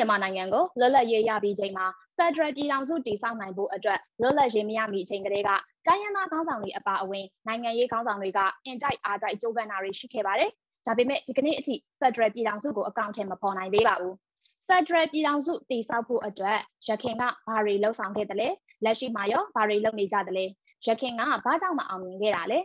မြန်မာနိုင်ငံကိုလွတ်လပ်ရေးရပြီးချိန်မှာ Federal ပြည်ထောင်စုတည်ဆောက်နိုင်ဖို့အတွက်လွတ်လပ်ရေးမရမီအချိန်ကလေးကတိုင်းရင်းသားခေါင်းဆောင်တွေအပါအဝင်နိုင်ငံရေးခေါင်းဆောင်တွေကအင်တိုက်အားတိုက်ကြိုးပမ်းတာတွေရှိခဲ့ပါတယ်။ဒါပေမဲ့ဒီကနေ့အထိ Federal ပြည်ထောင်စုကိုအကောင့်ထဲမပေါ်နိုင်သေးပါဘူး။ Federal ပြည်ထောင်စုတည်ဆောက်ဖို့အတွက်ရခိုင်ကဘာတွေလှုံ့ဆော်ခဲ့တယ်လဲလက်ရှိမှာရောဘာတွေလုပ်နေကြတယ်လဲရခိုင်ကဘာကြောင့်မအောင်မြင်ခဲ့တာလဲ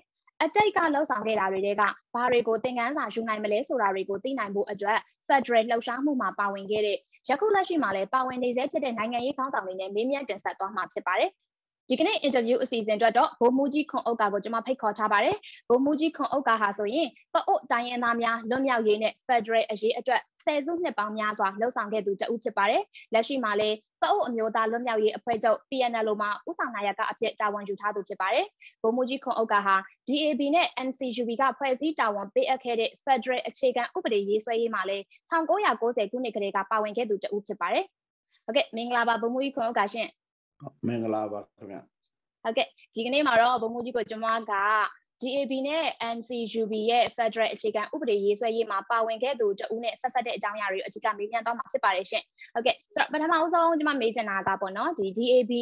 အတိတ်ကလှုပ်ဆောင်ခဲ့တာတွေကဘာတွေကိုသင်ခန်းစာယူနိုင်မလဲဆိုတာတွေကိုသိနိုင်ဖို့အတွက် Federal လှုပ်ရှားမှုမှာပါဝင်ခဲ့တဲ့ ယခုလက်ရှိမှာလည်းပါဝင်နေဆဲဖြစ်တဲ့နိုင်ငံရေးခေါင်းဆောင်တွေနဲ့မေးမြန်းတင်ဆက်သွားမှာဖြစ်ပါတယ်။ ဒီကနေ့ interview အစီအစဉ်အတွက်တော့ဘိုးမူကြီးခွန်ဥက္ကာကိုကျွန်မဖိတ်ခေါ်ထားပါတယ်။ဘိုးမူကြီးခွန်ဥက္ကာဟာဆိုရင်ပအို့တိုင်းရင်းသားများလွတ်မြောက်ရေးနဲ့ Federal အရေးအတွက်ဆယ်စုနှစ်ပေါင်းများစွာလှုပ်ဆောင်ခဲ့သူတဦးဖြစ်ပါတယ်။လက်ရှိမှာလည်းပအို့အမျိုးသားလွတ်မြောက်ရေးအဖွဲ့ချုပ် PNL မှာဥဆောင်နာယကအဖြစ်တာဝန်ယူထားသူဖြစ်ပါတယ်။ဘိုးမူကြီးခွန်ဥက္ကာဟာ DAB နဲ့ NCUB ကဖွဲ့စည်းတာဝန်ပေးအပ်ခဲ့တဲ့ Federal အခြေခံဥပဒေရေးဆွဲရေးမှာလည်း1990ခုနှစ်ကလေးကပါဝင်ခဲ့သူတဦးဖြစ်ပါတယ်။ဟုတ်ကဲ့မင်္ဂလာပါဘုံမူကြီးခွန်ဥက္ကာရှင်။ မင်္ဂလာပါခင်ဗျ။ဟုတ်ကဲ့ဒီကနေ့မှာတော့ဘုံမူကြီးကိုကျွန်မက GAB နဲ့ NCUB ရဲ့ Federal အခြေခံဥပဒေရေးဆွဲရေးမှာပါဝင်ခဲ့သူတဦးနဲ့ဆက်ဆက်တဲ့အကြောင်းအရာတွေအဓိကမေးမြန်းသွားမှာဖြစ်ပါတယ်ရှင်။ဟုတ်ကဲ့ဆိုတော့ပထမအဆုံးကျွန်မမေးချင်တာကပေါ့နော်ဒီ GAB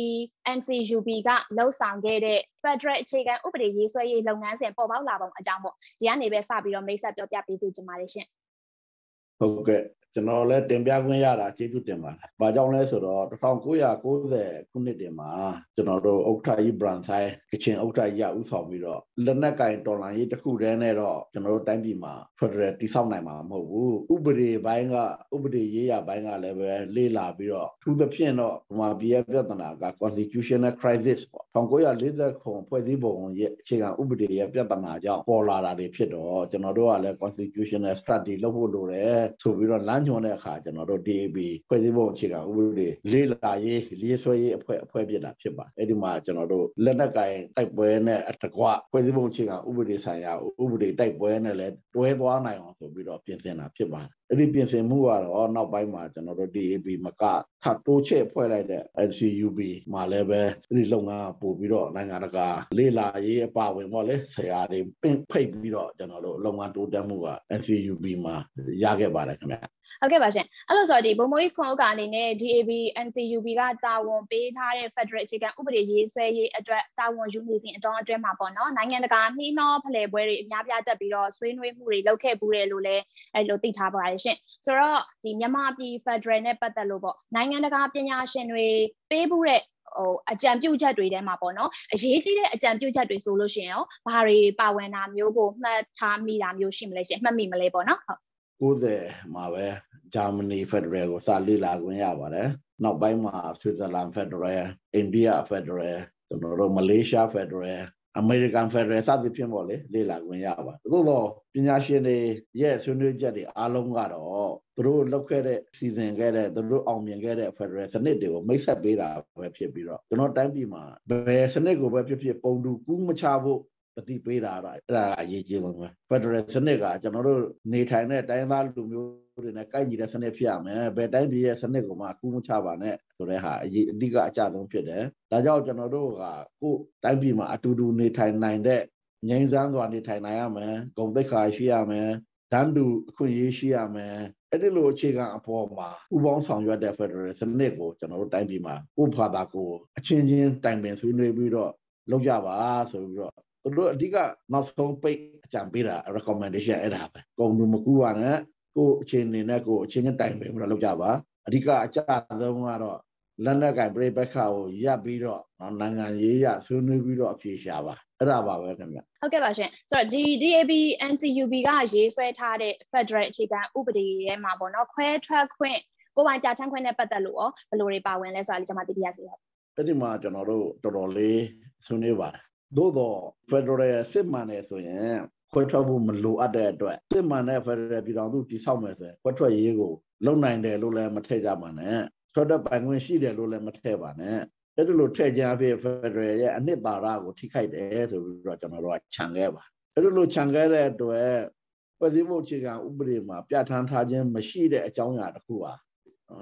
NCUB ကလှုပ်ဆောင်ခဲ့တဲ့ Federal အခြေခံဥပဒေရေးဆွဲရေးလုပ်ငန်းစဉ်ပေါ်ပေါက်လာပုံအကြောင်းပေါ့ဒီကနေပဲစပြီးတော့မိတ်ဆက်ပြောပြပေးစီချင်ပါတယ်ရှင်။ဟုတ်ကဲ့ ကျွန်တော်လည်းတင်ပြခွင့်ရတာကျေးဇူးတင်ပါတယ်။ဘာကြောင့်လဲဆိုတော့1990ခုနှစ်တင်မှာကျွန်တော်တို့ဥက္ကဋ္ဌကြီးဘရန်ဆိုင်ကချင်ဥက္ကဋ္ဌကြီးကဥဆောင်ပြီးတော့လက်နက်ကင်တော်လှန်ရေးတစ်ခုတည်းနဲ့တော့ကျွန်တော်တို့တိုင်းပြည်မှာဖက်ဒရယ်တည်ဆောက်နိုင်မှာမဟုတ်ဘူး။ဥပဒေပိုင်းကဥပဒေရေးရပိုင်းကလည်းပဲလေ့လာပြီးတော့သူသဖြင့်တော့ဗမာပြည်ရဲ့ပြဿနာက constitutional crisis ပေါ့1940ခုဖွဲ့စည်းပုံရဲ့အခြေခံဥပဒေရဲ့ပြဿနာကြောင့်ပေါ်လာတာတွေဖြစ်တော့ကျွန်တော်တို့ကလည်း constitutional study လုပ်ဖို့လိုတယ်ဆိုပြီးတော့လမ်းညွှန်တဲ့အခါကျွန်တော်တို့ DAB ဖွဲ့စည်းပုံအခြေခံဥပဒေလေးလာရေးလေးဆွဲရေးအဖွဲ့အဖွဲ့ဖြစ်တာဖြစ်ပါအဲ့ဒီမှာကျွန်တော်တို့လက်နက်ကင်တိုက်ပွဲနဲ့အတကွဖွဲ့စည်းပုံအခြေခံဥပဒေဆိုင်ရာဥပဒေတိုက်ပွဲနဲ့လည်းတွဲသွားနိုင်အောင်ဆိုပြီးတော့ပြင်ဆင်တာဖြစ်ပါတယ် အဲ့ဒီပြင်ဆင်မှုကတော့နောက်ပိုင်းမှာကျွန်တော်တို့ DAB မကထပ်တိုးချဲ့ဖွဲ့လိုက်တဲ့ NCUB မှာလည်းပဲဒီလုပ်ငန်းပို့ပြီးတော့နိုင်ငံတကာလေ့လာရေးအပါဝင်ပေါ့လေဆရာတွေပင့်ဖိတ်ပြီးတော့ကျွန်တော်တို့လုပ်ငန်းတိုးတက်မှုက NCUB မှာရခဲ့ပါတယ်ခင်ဗျဟုတ်ကဲ့ပါရှင်အဲ့လိုဆိုတော့ဒီဘုံမိုးကြီးခွန်ဥက္ကအနေနဲ့ DAB NCUB ကတာဝန်ပေးထားတဲ့ Federal အခြေခံဥပဒေရေးဆွဲရေးအတွက်တာဝန်ယူနေစဉ်အတောအတွင်းမှာပေါ့နော်နိုင်ငံတကာနှီးနှောဖလှယ်ပွဲတွေအများပြားတက်ပြီးတော့ဆွေးနွေးမှုတွေလုပ်ခဲ့ဘူးတယ်လို့လည်းအဲ့လိုသိထားပါတယ်ရှင်ဆိုတော့ဒီမြန်မာပြည် Federal နဲ့ပတ်သက်လို့ပေါ့နိုင်ငံတကာပညာရှင်တွေပေးဘူးတဲ့ဟိုအကြံပြုချက်တွေထဲမှာပေါ့နော်အရေးကြီးတဲ့အကြံပြုချက်တွေဆိုလို့ရှိရင်ရောဘာတွေပါဝင်တာမျိုးကိုမှတ်ထားမိတာမျိုးရှိမလဲရှင်မှတ်မိမလဲပေါ့နော်ဟုတ်90မှာပဲဂျာမနီဖက်ဒရယ်ကိုစလေ့လာခွင့်ရပါတယ်နောက်ပိုင်းမှာဆွစ်ဇာလန်ဖက်ဒရယ်အိန္ဒိယဖက်ဒရယ်ကျွန်တော်တို့မလေးရှားဖက်ဒရယ် အမေရိကန်ဖက်ဒရယ်စသဖြင့်ပေါ့လေလေ့လာခွင့်ရပါသို့တော့ပညာရှင်တွေရဲ့ဆွေးနွေးချက်တွေအားလုံးကတော့သူတို့လောက်ခဲ့တဲ့စီစဉ်ခဲ့တဲ့သူတို့အောင်မြင်ခဲ့တဲ့ဖက်ဒရယ်စနစ်တွေကိုမိတ်ဆက်ပေးတာပဲဖြစ်ပြီးတော့ကျွန်တော်တိုင်းပြည်မှာဘယ်စနစ်ကိုပဲဖြစ်ဖြစ်ပုံတူကူးမချဖို့တတိပေးတာတော့အဲ့ဒါအရေးကြီးဆုံးပဲဖက်ဒရယ်စနစ်ကကျွန်တော်တို့နေထိုင်တဲ့တိုင်းသားလူမျိုး တွေနဲ့ကိုက်ညီတဲ့စနစ်ဖြစ်ရမယ်ဘယ်တိုင်းပြည်ရဲ့စနစ်ကိုမှကူးမချပါနဲ့ဆိုတဲ့ဟာအရေးအဓိကအကျဆုံးဖြစ်တယ်ဒါကြောင့်ကျွန်တော်တို့ကကိုယ်တိုင်းပြည်မှာအတူတူနေထိုင်နိုင်တဲ့ငြိမ်းချမ်းစွာနေထိုင်နိုင်ရမယ်ဂုဏ်သိက္ခာရှိရမယ်တန်းတူအခွင့်အရေးရှိရမယ်အဲ့ဒီလိုအခြေခံအပေါ်မှာဥပေါင်းဆောင်ရွက်တဲ့ Federal စနစ်ကိုကျွန်တော်တို့တိုင်းပြည်မှာကိုယ့်ဘာသာကိုအချင်းချင်းတိုင်ပင်ဆွေးနွေးပြီးတော့လုပ်ကြပါဆိုပြီးတော့သူတို့အဓိကနောက်ဆုံးပိတ်အကြံပေးတာ recommendation အဲ့ဒါပဲကုံလူမကူပါနဲ့ ကိုအချင်းနေနဲ့ကိုအချင်းချင်းတိုင်ပင်ပြီးတော့လုပ်ကြပါအဓိကအကြဆုံးကတော့လက်နက်ကင်ပြိပက္ခကိုရပ်ပြီးတော့နိုင်ငံရေးရဆွေးနွေးပြီးတော့အဖြေရှာပါအဲ့ဒါပါပဲခင်ဗျဟုတ်ကဲ့ပါရှင်ဆိုတော့ဒီ DAB NCUB ကရေးဆွဲထားတဲ့ Federal အခြေခံဥပဒေရဲ့မှာပေါ့နော်ခွဲထွက်ခွင့်ကိုပိုင်ကြာထမ်းခွင့်နဲ့ပတ်သက်လို့ရောဘယ်လိုတွေပါဝင်လဲဆိုတာလေးကျွန်မသိပြရစီဟုတ်အဲ့ဒီမှာကျွန်တော်တို့တော်တော်လေးဆွေးနွေးပါတယ်သို့တော့ Federal စစ်မှန်တယ်ဆိုရင် ခွဲထွက်ဖို့မလိုအပ်တဲ့အတွက်စစ်မှန်တဲ့ Federal ပြည်ထောင်စုတည်ဆောက်မယ်ဆိုရင်ခွဲထွက်ရေးကိုလုံနိုင်တယ်လို့လည်းမထည့်ကြပါနဲ့ထွက်တဲ့ပိုင်ခွင့်ရှိတယ်လို့လည်းမထည့်ပါနဲ့အဲ့ဒီလိုထည့်ကြအဖြစ် Federal ရဲ့အနှစ်သာရကိုထိခိုက်တယ်ဆိုပြီးတော့ကျွန်တော်တို့ကခြံခဲ့ပါအဲ့ဒီလိုခြံခဲ့တဲ့အတွက်ပြည်စည်းမှုအခြေခံဥပဒေမှာပြဋ္ဌာန်းထားခြင်းမရှိတဲ့အကြောင်းအရာတစ်ခုပါ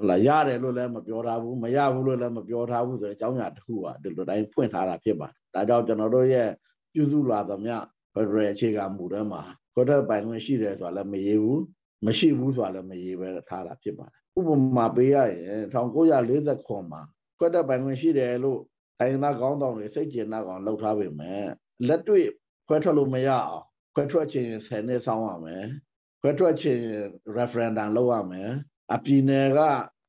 လာရတယ်လို့လည်းမပြောထားဘူးမရဘူးလို့လည်းမပြောထားဘူးဆိုတဲ့အကြောင်းအရာတစ်ခုပါဒီလိုတိုင်းဖွင့်ထားတာဖြစ်ပါတယ်ဒါကြောင့်ကျွန်တော်တို့ရဲ့ပြုစုလာသမျှ ဖက်ဒရယ်အခြေခံမူထဲမှာခွတ်တဲ့ပိုင်ခွင့်ရှိတယ်ဆိုတာလည်းမရေးဘူးမရှိဘူးဆိုတာလည်းမရေးပဲထားတာဖြစ်ပါတယ်ဥပမာပေးရရင်1940ခွန်မှာခွက်တက်ပိုင်ခွင့်ရှိတယ်လို့တိုင်းသားကောင်းတောင်တွေစိတ်ကျဉ်နှောက်အောင်လှုပ်ထားပေမဲ့လက်တွေ့ခွဲထွက်လို့မရအောင်ခွဲထွက်ခြင်း10နှစ်ဆောင်းရမယ်ခွဲထွက်ခြင်း referendum လုပ်ရမယ်အပြည်နယ်က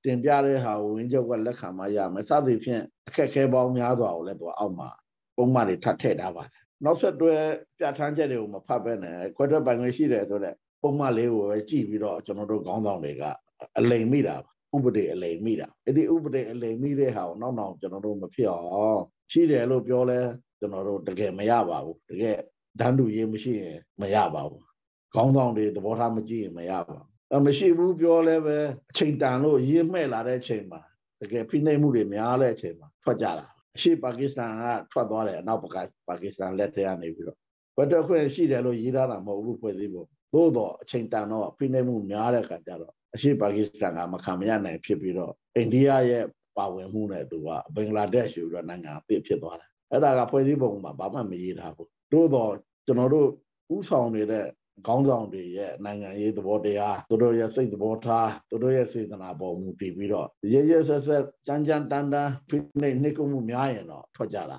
တင်ပြတဲ့ဟာကိုဝင်းချုပ်ကလက်ခံမှရမယ်စသဖြင့်အခက်ခဲပေါင်းများစွာကိုလည်းသူအောက်မှာပုံမှန်တွေထပ်ထည့်ထားပါတယ် နောက်ဆက်တွဲပြဋ္ဌာန်းချက်တွေကိုမဖတ်ဘဲနဲ့ခွဲထွက်ပိုင်ခွင့်ရှိတယ်ဆိုတော့ပုံမှန်လေးကိုပဲကြည့်ပြီးတော့ကျွန်တော်တို့ခေါင်းဆောင်တွေကအလိမ်မိတာဥပဒေအလိမ်မိတာအဲ့ဒီဥပဒေအလိမ်မိတဲ့ဟာကိုနောက်နောက်ကျွန်တော်တို့မဖြစ်အောင်ရှိတယ်လို့ပြောလဲကျွန်တော်တို့တကယ်မရပါဘူးတကယ်ဒန်းတူရေးမရှိရင်မရပါဘူးခေါင်းဆောင်တွေသဘောထားမကြည့်ရင်မရပါဘူးအမရှိဘူးပြောလဲပဲအချိန်တန်လို့ရေးမှဲ့လာတဲ့အချိန်မှာတကယ်ဖိနှိပ်မှုတွေများတဲ့အချိန်မှာထွက်ကြတာ အရှိပါကစ္စတန်ကထွက်သွားတယ်အနောက်ပါကစ္စတန်လက်ထက်ကနေပြီးတော့ဘတ်တော့ခွင့်ရှိတယ်လို့ရေးထားတာမဟုတ်ဘူးဖွဲ့စည်းဖို့သို့တော့အချိန်တန်တော့ဖိနှိပ်မှုများတဲ့အခါကျတော့အရှိပါကစ္စတန်ကမခံမရနိုင်ဖြစ်ပြီးတော့အိန္ဒိယရဲ့ပါဝင်မှုနဲ့သူကဘင်္ဂလားဒေ့ရှ်ယူတော့နိုင်ငံအသစ်ဖြစ်သွားတယ်အဲ့ဒါကဖွဲ့စည်းပုံမှာဘာမှမရေးထားဘူးသို့တော့ကျွန်တော်တို့ဥဆောင်နေတဲ့ ခေါင်းဆောင်တွေရဲ့နိုင်ငံရေးသဘောတရားသူတို့ရဲ့စိတ်သဘောထားသူတို့ရဲ့စေတနာပေါ်မူတည်ပြီးတော့ရရဆက်ဆက်ကြမ်းကြမ်းတမ်းတမ်းဖိနှိပ်နှိပ်ကုမှုများရင်တော့ထွက်ကြတာ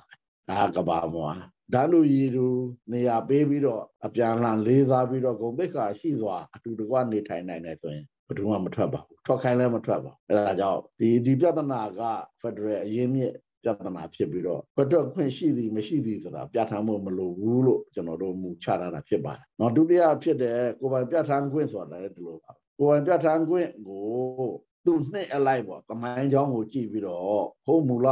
ဒါကဘာမွာဓာတ်လူရည်သူနေရာပေးပြီးတော့အပြန်လှန်လေးစားပြီးတော့ဂုံသိက္ခာရှိစွာအတူတကွနေထိုင်နိုင်တယ်ဆိုရင်ဘယ်သူမှမထွက်ပါဘူးထွက်ခိုင်းလည်းမထွက်ပါအဲဒါကြောင့်ဒီဒီပြဿနာကဖက်ဒရယ်အရေးမြစ် ပြဿနာဖြစ်ပြီးတော့ခွတ်တော့ခွင့်ရှိသည်မရှိသည်ဆိုတာပြဋ္ဌာန်းဖို့မလိုဘူးလို့ကျွန်တော်တို့မူချထားတာဖြစ်ပါတယ်။နော်ဒုတိယဖြစ်တဲ့ကိုပိုင်ပြဋ္ဌာန်းခွင့်ဆိုတာလည်းဒီလိုပါ။ကိုပိုင်ပြဋ္ဌာန်းခွင့်ကိုသူနှစ်အလိုက်ပေါ့ကမိုင်းချောင်းကိုကြည့်ပြီးတော့ဟိုမူလ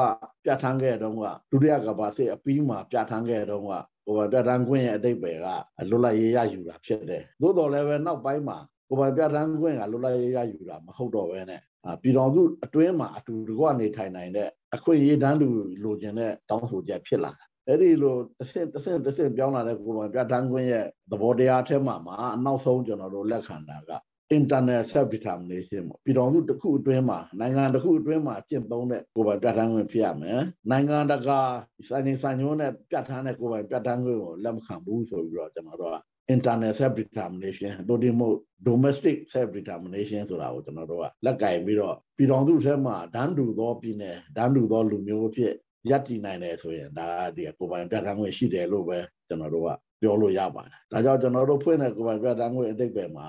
ပြဋ္ဌာန်းခဲ့တော့ကဒုတိယကဘာစစ်အပြီးမှာပြဋ္ဌာန်းခဲ့တော့ကကိုပိုင်ပြဋ္ဌာန်းခွင့်ရဲ့အတိတ်ပဲကလွတ်လပ်ရေးရယူတာဖြစ်တယ်။သို့တော်လည်းပဲနောက်ပိုင်းမှာကိုပိုင်ပြဋ္ဌာန်းခွင့်ကလွတ်လပ်ရေးရယူတာမဟုတ်တော့ဘဲနဲ့ပြည်တော်စုအတွင်းမှာအတူတကွနေထိုင်နိုင်တဲ့ အခွင့်အရေးတန်းတူလိုချင်တဲ့တောင်းဆိုချက်ဖြစ်လာတာအဲ့ဒီလိုတစ်ဆင့်တစ်ဆင့်တစ်ဆင့်ပြောင်းလာတဲ့ကိုယ်ပိုင်ပြဋ္ဌာန်းခွင့်ရဲ့သဘောတရားထဲမှာမှာအနောက်ဆုံးကျွန်တော်တို့လက်ခံတာက internal self determination ပေါ့ပြည်တော်စုတစ်ခုအတွင်းမှာနိုင်ငံတစ်ခုအတွင်းမှာကျင့်သုံးတဲ့ကိုယ်ပိုင်ပြဋ္ဌာန်းခွင့်ဖြစ်ရမယ်နိုင်ငံတကာစာရင်းစာညွှန်းနဲ့ပြဋ္ဌာန်းတဲ့ကိုယ်ပိုင်ပြဋ္ဌာန်းခွင့်ကိုလက်မခံဘူးဆိုပြီးတော့ကျွန်တော်တို့က internal self determination တို့ဒီမို့ domestic self determination ဆိုတာကိုကျွန်တော်တို့ကလက်ကင်ပြီးတော့ပြည်တော်စုထဲမှာဒန်းတူသောပြည်နယ်ဒန်းတူသောလူမျိုးဖြစ်ရပ်တည်နိုင်တယ်ဆိုရင်ဒါကဒီကိုယ်ပိုင်ပြဋ္ဌာန်းခွင့်ရှိတယ်လို့ပဲကျွန်တော်တို့ကပြောလို့ရပါတယ်ဒါကြောင့်ကျွန်တော်တို့ဖွင့်တဲ့ကိုယ်ပိုင်ပြဋ္ဌာန်းခွင့်အတိတ်ပဲမှာ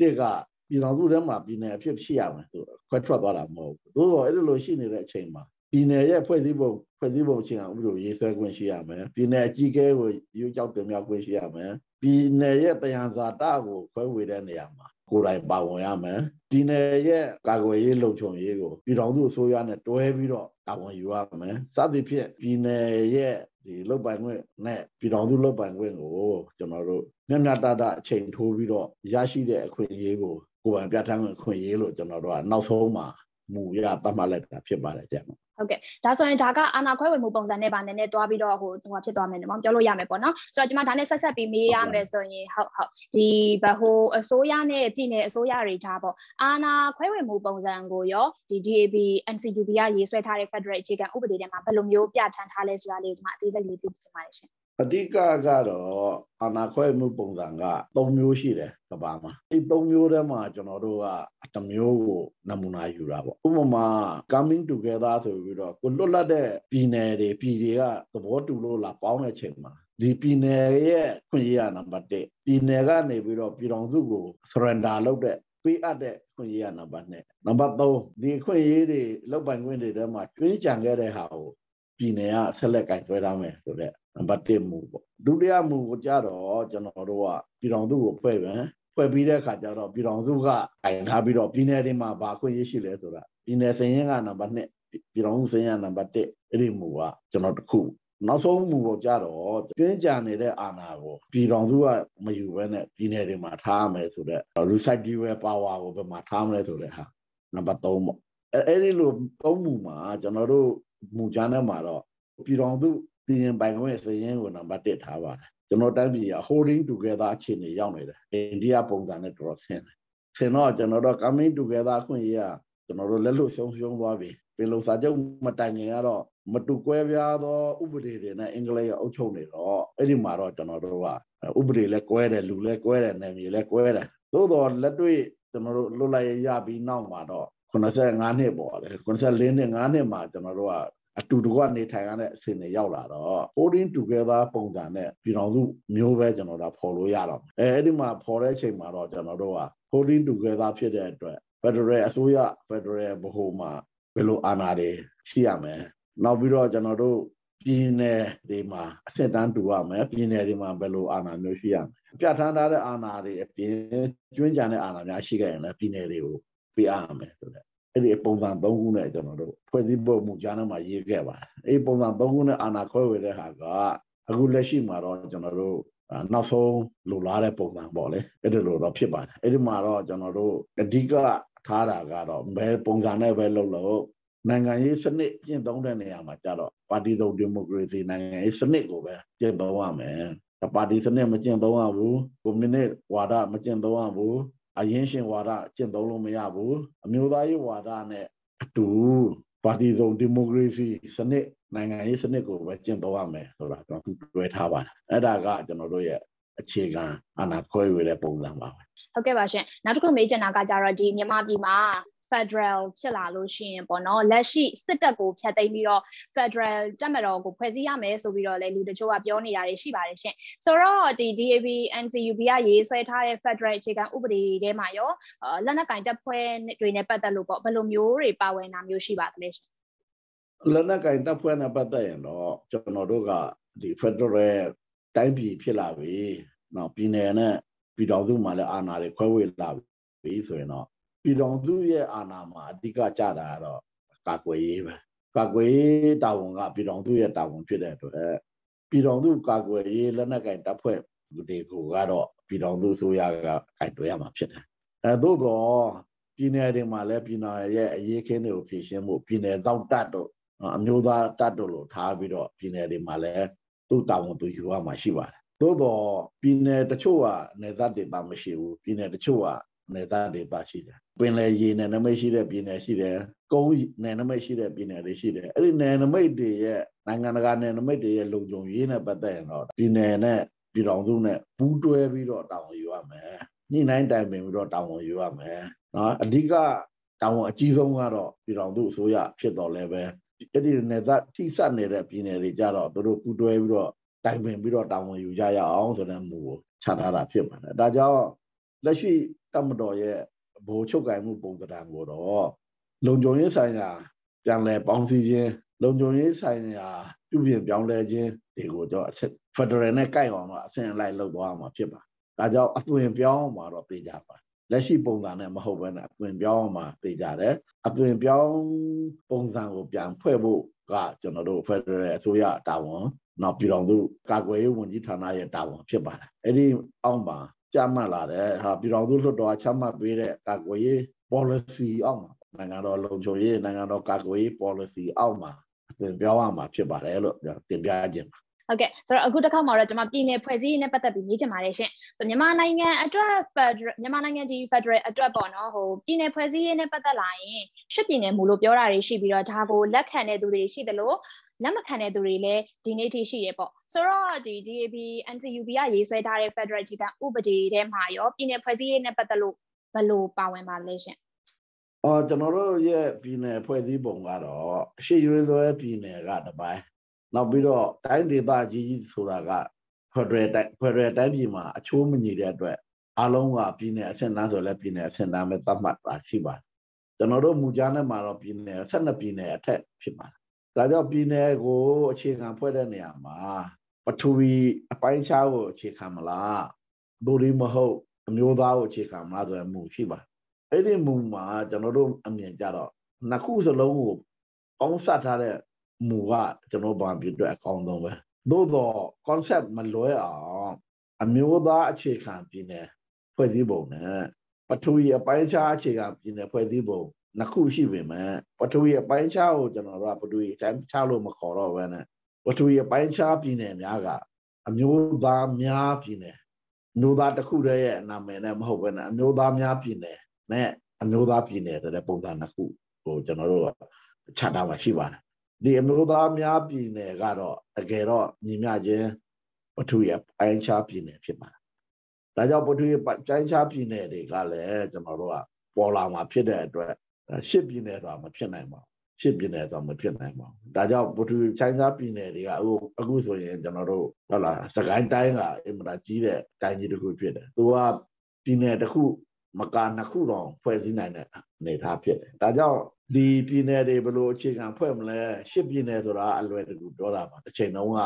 တစ်ကပြည်တော်စုထဲမှာပြည်နယ်အဖြစ်ရှိရမယ်ဆိုတော့ခွဲထွက်သွားတာမဟုတ်ဘူးသို့တော့အဲ့လိုလိုရှိနေတဲ့အချိန်မှာပြည်နယ်ရဲ့ဖွဲ့စည်းပုံဖွဲ့စည်းပုံအခြေခံဥပဒေရေးဆွဲခွင့်ရှိရမယ်ပြည်နယ်အကြီးအကဲကိုရွေးချယ်တင်မြှောက်ခွင့်ရှိရမယ် ပြည်နယ်ရဲ့တယံဇာတကိုခွဲဝေတဲ့နေရာမှာကိုယ်တိုင်ပါဝင်ရမယ်ပြည်နယ်ရဲ့ကာကွယ်ရေးလုံခြုံရေးကိုပြည်ထောင်စုအစိုးရနဲ့တွဲပြီးတော့တာဝန်ယူရမယ်စသဖြင့်ပြည်နယ်ရဲ့ဒီလုတ်ပိုင်ခွင့်နဲ့ပြည်ထောင်စုလုတ်ပိုင်ခွင့်ကိုကျွန်တော်တို့မျက်မျှတတအချိန်ထိုးပြီးတော့ရရှိတဲ့အခွင့်အရေးကိုကိုယ်ပိုင်ပြဋ္ဌာန်းခွင့်အခွင့်အရေးလို့ကျွန်တော်တို့ကနောက်ဆုံးမှာမူရသတ်မှတ်လိုက်တာဖြစ်ပါတယ်ကြက် ဟုတ်ကဲ့ဒါဆိုရင်ဒါကအာနာခွဲဝေမှုပုံစံနဲ့ပါနည်းနည်းသွားပြီးတော့ဟိုဟိုဖြစ်သွားမယ်နော်ပြောလို့ရမယ်ပေါ့နော်ဆိုတော့ကျွန်မဒါနဲ့ဆက်ဆက်ပြီးမေးရမယ်ဆိုရင်ဟုတ်ဟုတ်ဒီဘဟိုအစိုးရနဲ့ပြည်နယ်အစိုးရတွေထားပေါ့အာနာခွဲဝေမှုပုံစံကိုရောဒီ DAB NCGB ကရေးဆွဲထားတဲ့ Federal အခြေခံဥပဒေထဲမှာဘယ်လိုမျိုးပြဋ္ဌာန်းထားလဲဆိုတာလေးကျွန်မအသေးစိတ်လေးသိချင်ပါတယ်ရှင် အဓိကကတော့အာနာခွဲမှုပုံစံက၃မျိုးရှိတယ်ကဘာမှာဒီ၃မျိုးထဲမှာကျွန်တော်တို့ကတစ်မျိုးကိုနမူနာယူတာပေါ့ဥပမာ coming together ဆိုပြီးတော့ကိုလွတ်လပ်တဲ့ပြည်နယ်တွေပြည်တွေကသဘောတူလို့လာပေါင်းတဲ့ချိန်မှာဒီပြည်နယ်ရဲ့ခွင့်ရနံပါတ်1ပြည်နယ်ကနေပြီးတော့ပြည်တော်စုကို surrender လုပ်တဲ့ပေးအပ်တဲ့ခွင့်ရနံပါတ်2နံပါတ်3ဒီခွင့်ရတွေလောက်ပိုင်ခွင့်တွေထဲမှာကျွင်းကြံခဲ့တဲ့ဟာကိုပြည်နယ်ကဆက်လက်ကင်ဆွဲထားမယ်ဆိုတဲ့ နံပါတ်1မူပေါ့ဒုတိယမူကိုကြတော့ကျွန်တော်တို့ကပြည်တော်စုကိုဖွဲ့ပြန်ဖွဲ့ပြီးတဲ့အခါကျတော့ပြည်တော်စုကကင်ထားပြီးတော့ပြည်နယ်တွေမှာဘာခွင့်ရရှိလဲဆိုတာပြည်နယ်စင်ရင်ကနံပါတ်2ပြည်တော်စုစင်ရင်နံပါတ်1အဲ့ဒီမူကကျွန်တော်တခုနောက်ဆုံးမူကိုကြတော့ကျွင်းကြံနေတဲ့အာဏာကိုပြည်တော်စုကမယူဘဲနဲ့ပြည်နယ်တွေမှာထားမယ်ဆိုတော့ residual power ကိုဘယ်မှာထားမလဲဆိုတဲ့ဟာနံပါတ်3ပေါ့အဲ့ဒီလိုသုံးမူမှာကျွန်တော်တို့မူကြမ်းထဲမှာတော့ပြည်တော်စု ပြည်ရင်ပိုင်ခွင့်စရင်ကိုနံပါတ်1ထားပါတယ်ကျွန်တော်တိုင်းပြည်က holding together အခြေအနေရောက်နေတယ်အိန္ဒိယပုံစံနဲ့တော်တော်ဆင်းတယ်ဆင်းတော့ကျွန်တော်တို့ coming together ခွင့်ရကျွန်တော်တို့လက်လွတ်ရှုံးရှုံးသွားပြီပင်လုံစာချုပ်မတိုင်ခင်ကတော့မတူကွဲပြားသောဥပဒေတွေနဲ့အင်္ဂလိပ်ကအုပ်ချုပ်နေတော့အဲ့ဒီမှာတော့ကျွန်တော်တို့ကဥပဒေလည်းကွဲတယ်လူလည်းကွဲတယ်နယ်မြေလည်းကွဲတယ်သို့တော်လက်တွေ့ကျွန်တော်တို့လွတ်လပ်ရရပြီးနောက်မှာတော့85နှစ်ပေါ့လေ84နှစ်5နှစ်မှာကျွန်တော်တို့က အတူတကွနေထိုင်ရတဲ့အဆင့်တွေရောက်လာတော့ holding together ပုံစံနဲ့ပြည်တော်စုမျိုးပဲကျွန်တော်တို့ဖော်လို့ရတော့အဲအဲ့ဒီမှာဖော်တဲ့အချိန်မှာတော့ကျွန်တော်တို့က holding together ဖြစ်တဲ့အတွက် Federal အစိုးရ Federal ဘဟုမှာဘယ်လိုအာဏာတွေရှိရမယ်နောက်ပြီးတော့ကျွန်တော်တို့ပြည်နယ်တွေမှာအဆင့်တန်းတူရမယ်ပြည်နယ်တွေမှာဘယ်လိုအာဏာမျိုးရှိရမလဲပြဋ္ဌာန်းထားတဲ့အာဏာတွေအပြင်ကျွင်းကြံတဲ့အာဏာများရှိခဲ့ရင်လည်းပြည်နယ်တွေကိုပေးအပ်ရမယ်ဆိုတဲ့ အဲ့ဒီပုံစံ၃ခုနဲ့ကျွန်တော်တို့ဖွဲ့စည်းပုံမူကြားထဲမှာရေးခဲ့ပါတယ်အဲ့ဒီပုံစံ၃ခုနဲ့အာဏာခွဲဝေတဲ့ဟာကအခုလက်ရှိမှာတော့ကျွန်တော်တို့နောက်ဆုံးလိုလားတဲ့ပုံစံပေါ့လေအဲ့ဒီလိုတော့ဖြစ်ပါတယ်အဲ့ဒီမှာတော့ကျွန်တော်တို့အဓိကထားတာကတော့ဘယ်ပုံစံနဲ့ပဲလုပ်လို့နိုင်ငံရေးစနစ်ကျင့်သုံးတဲ့နေရာမှာကြတော့ပါတီသုံးဒီမိုကရေစီနိုင်ငံရေးစနစ်ကိုပဲကျင့်သုံးရမယ်ပါတီစနစ်မကျင့်သုံးရဘူးကွန်မြူနစ်ဝါဒမကျင့်သုံးရဘူး အရင်ရှင်ဝါဒကျင့်သုံးလို့မရဘူးအမျိုးသားရေးဝါဒနဲ့အတူပါတီစုံဒီမိုကရေစီစနစ်နိုင်ငံရေးစနစ်ကိုပဲကျင့်သုံးရမယ်ဆိုတာကျွန်တော်တွေ့ထားပါတယ်အဲ့ဒါကကျွန်တော်တို့ရဲ့အခြေခံအာဏာခွဲဝေတဲ့ပုံစံပါပဲဟုတ်ကဲ့ပါရှင်နောက်တစ်ခုမေးချင်တာကကြတော့ဒီမြန်မာပြည်မှာ Federal ဖြစ်လာလို့ရှိရင်ပေါ့နော်လက်ရှိစစ်တပ်ကိုဖျက်သိမ်းပြီးတော့ Federal တပ်မတော်ကိုဖွဲ့စည်းရမယ်ဆိုပြီးတော့လည်းလူတချို့ကပြောနေတာတွေရှိပါတယ်ရှင်ဆိုတော့ဒီ DAB NCUB ကရေးဆွဲထားတဲ့ Federal အခြေခံဥပဒေထဲမှာရောလက်နက်ကင်တပ်ဖွဲ့တွေနဲ့ပတ်သက်လို့ပေါ့ဘယ်လိုမျိုးတွေပါဝင်တာမျိုးရှိပါသလဲရှင်လက်နက်ကင်တပ်ဖွဲ့နဲ့ပတ်သက်ရင်တော့ကျွန်တော်တို့ကဒီ Federal တိုင်းပြည်ဖြစ်လာပြီ။နောက်ပြည်နယ်နဲ့ပြည်တော်စုမှာလည်းအာဏာတွေခွဲဝေလာပြီဆိုရင်တော့ ပြည်တော်စုရဲ့အာဏာမှာအဓိကကြတာကတော့ကာကွယ်ရေးပဲကာကွယ်ရေးတာဝန်ကပြည်တော်စုရဲ့တာဝန်ဖြစ်တဲ့အတွက်ပြည်တော်စုကာကွယ်ရေးလက်နက်ကင်တပ်ဖွဲ့တွေကိုကတော့ပြည်တော်စုဆိုရကခိုင်တွဲရမှာဖြစ်တယ်အဲသို့တော့ပြည်နယ်တွေမှာလည်းပြည်နယ်ရဲ့အရေးခင်းတွေကိုဖြည့်ရှင်းဖို့ပြည်နယ်တောက်တတ်တို့အမျိုးသားတတ်တို့လို့ထားပြီးတော့ပြည်နယ်တွေမှာလည်းသူ့တာဝန်သူယူရမှာရှိပါတယ်သို့တော့ပြည်နယ်တချို့ကနေသက်တွေပါမရှိဘူးပြည်နယ်တချို့က နယ်သားတွေပါရှိတယ်ပင်လယ်ရေနယ်နမိတ်ရှိတဲ့ပြည်နယ်ရှိတယ်ကုန်းနယ်နမိတ်ရှိတဲ့ပြည်နယ်တွေရှိတယ်အဲ့ဒီနယ်နမိတ်တွေရဲ့နိုင်ငံတကာနယ်နမိတ်တွေရဲ့လုံခြုံရေးနဲ့ပတ်သက်ရင်တော့ပြည်နယ်နဲ့ပြည်တော်စုနဲ့ပူးတွဲပြီးတော့တာဝန်ယူရမယ်ညှိနှိုင်းတိုင်ပင်ပြီးတော့တာဝန်ယူရမယ်နော်အဓိကတာဝန်အကြီးဆုံးကတော့ပြည်တော်စုအစိုးရဖြစ်တော်လဲပဲအဲ့ဒီနယ်သားထိစပ်နေတဲ့ပြည်နယ်တွေကြတော့သူတို့ပူးတွဲပြီးတော့တိုင်ပင်ပြီးတော့တာဝန်ယူကြရအောင်ဆိုတဲ့မူကိုချထားတာဖြစ်ပါတယ်ဒါကြောင့် လက်ရှိတမတော်ရဲ့ဘိုးချုပ်ကင်မှုပုံစံကိုတော့လုံခြုံရေးဆိုင်ရာပြန်လည်ပေါင်းစည်းခြင်းလုံခြုံရေးဆိုင်ရာပြုပြင်ပြောင်းလဲခြင်းတွေကိုတော့ဖက်ဒရယ်နဲ့ကိုက်အောင်တော့အဆင့်လိုက်လုပ်သွားမှာဖြစ်ပါဒါကြောင့်အသွင်ပြောင်းမှာတော့သိကြပါလက်ရှိပုံစံနဲ့မဟုတ်ဘဲနဲ့အသွင်ပြောင်းမှာသိကြတယ်အသွင်ပြောင်းပုံစံကိုပြန်ဖွဲ့ဖို့ကကျွန်တော်တို့ဖက်ဒရယ်အစိုးရတာဝန်နောက်ပြည်တော်စုကာကွယ်ရေးဝန်ကြီးဌာနရဲ့တာဝန်ဖြစ်ပါတယ်အဲ့ဒီအောက်မှာ ကြမှတ်လာတယ်ဟာပြည်တော်စုလွှတ်တော်ချမှတ်ပေးတဲ့ကာကွယ်ရေး policy အောက်မှာနိုင်ငံတော်လုံခြုံရေးနိုင်ငံတော်ကာကွယ်ရေး policy အောက်မှာတင်ပြရမှာဖြစ်ပါတယ်လို့တင်ပြခြင်းပါဟုတ်ကဲ့ဆိုတော့အခုတစ်ခါမှာတော့ကျွန်မပြည်နယ်ဖွဲ့စည်းရေးနဲ့ပတ်သက်ပြီးမြင်ချင်ပါတယ်ရှင်ဆိုမြန်မာနိုင်ငံအတွက် Federal မြန်မာနိုင်ငံဒီ Federal အတွက်ပေါ့နော်ဟိုပြည်နယ်ဖွဲ့စည်းရေးနဲ့ပတ်သက်လာရင်ရှစ်ပြည်နယ်မူလို့ပြောတာတွေရှိပြီးတော့ဒါကိုလက်ခံတဲ့သူတွေရှိတယ်လို့ လက်မခံတဲ့သူတွေလည်းဒီနေ့ထိရှိရပေါ့ဆိုတော့ဒီ DAB NCUB ကရေးဆွဲထားတဲ့ Federal ကြီးကဥပဒေထဲမှာရောပြည်နယ်ဖွဲ့စည်းရေးနဲ့ပတ်သက်လို့ဘယ်လိုပါဝင်ပါလဲရှင်အော်ကျွန်တော်တို့ရဲ့ပြည်နယ်ဖွဲ့စည်းပုံကတော့ရှေ့ရွေးသွဲပြည်နယ်ကတပိုင်းနောက်ပြီးတော့တိုင်းဒေသကြီးဆိုတာက Federal တိုင်း Federal တိုင်းပြည်မှာအချိုးမညီတဲ့အတွက်အလုံးကပြည်နယ်အဆင့်တန်းဆိုလည်းပြည်နယ်အဆင့်တန်းပဲသတ်မှတ်တာရှိပါတယ်ကျွန်တော်တို့မူကြားနဲ့မှာတော့ပြည်နယ်12ပြည်နယ်အထက်ဖြစ်ပါတယ် ဒါကြောင့်ပြည်နယ်ကိုအခြေခံဖွဲ့တဲ့နေရာမှာပထဝီအပိုင်းခြားကိုအခြေခံမလားဒိုရီမဟုတ်အမျိုးသားကိုအခြေခံမလားဆိုတဲ့မူရှိပါအဲ့ဒီမူမှာကျွန်တော်တို့အမြင်ကြတော့နှစ်ခုစလုံးကိုပေါင်းစပ်ထားတဲ့မူကကျွန်တော်ဗမာပြည်အတွက်အကောင်းဆုံးပဲသို့တော့ concept မလွဲအောင်အမျိုးသားအခြေခံပြည်နယ်ဖွဲ့စည်းပုံနဲ့ပထဝီအပိုင်းခြားအခြေခံပြည်နယ်ဖွဲ့စည်းပုံ နှစ်ခုရှိပေမဲ့ပထဝီအပိုင်းခြားကိုကျွန်တော်တို့ကပထဝီအတိုင်းခြားလို့မခေါ်တော့ဘဲနဲ့ပထဝီအပိုင်းခြားပြည်နယ်များကအမျိုးသားများပြည်နယ်မျိုးသားတစ်ခုတည်းရဲ့နာမည်နဲ့မဟုတ်ဘဲနဲ့အမျိုးသားများပြည်နယ်နဲ့အမျိုးသားပြည်နယ်ဆိုတဲ့ပုံစံနှစ်ခုကိုကျွန်တော်တို့ချထားမှာရှိပါတယ်ဒီအမျိုးသားများပြည်နယ်ကတော့တကယ်တော့ညီမျှခြင်းပထဝီအပိုင်းခြားပြည်နယ်ဖြစ်ပါတယ်ဒါကြောင့်ပထဝီအပိုင်းခြားပြည်နယ်တွေကလည်းကျွန်တော်တို့ကပေါ်လာမှာဖြစ်တဲ့အတွက် ရှစ်ပြည်နယ်ဆိုတာမဖြစ်နိုင်ပါဘူးရှစ်ပြည်နယ်ဆိုတာမဖြစ်နိုင်ပါဘူးဒါကြောင့်ပထဝီချိုင်းသားပြည်နယ်တွေကအခုအခုဆိုရင်ကျွန်တော်တို့ဟုတ်လားစကိုင်းတိုင်းကအင်မတာကြီးတဲ့တိုင်းကြီးတစ်ခုဖြစ်တယ်သူကပြည်နယ်တစ်ခုမကာနှစ်ခုတော့ဖွဲ့စည်းနိုင်တဲ့အနေအထားဖြစ်တယ်ဒါကြောင့်ဒီပြည်နယ်တွေဘယ်လိုအခြေခံဖွဲ့မလဲရှစ်ပြည်နယ်ဆိုတာအလွယ်တကူပြောတာပါတစ်ချိန်လုံးက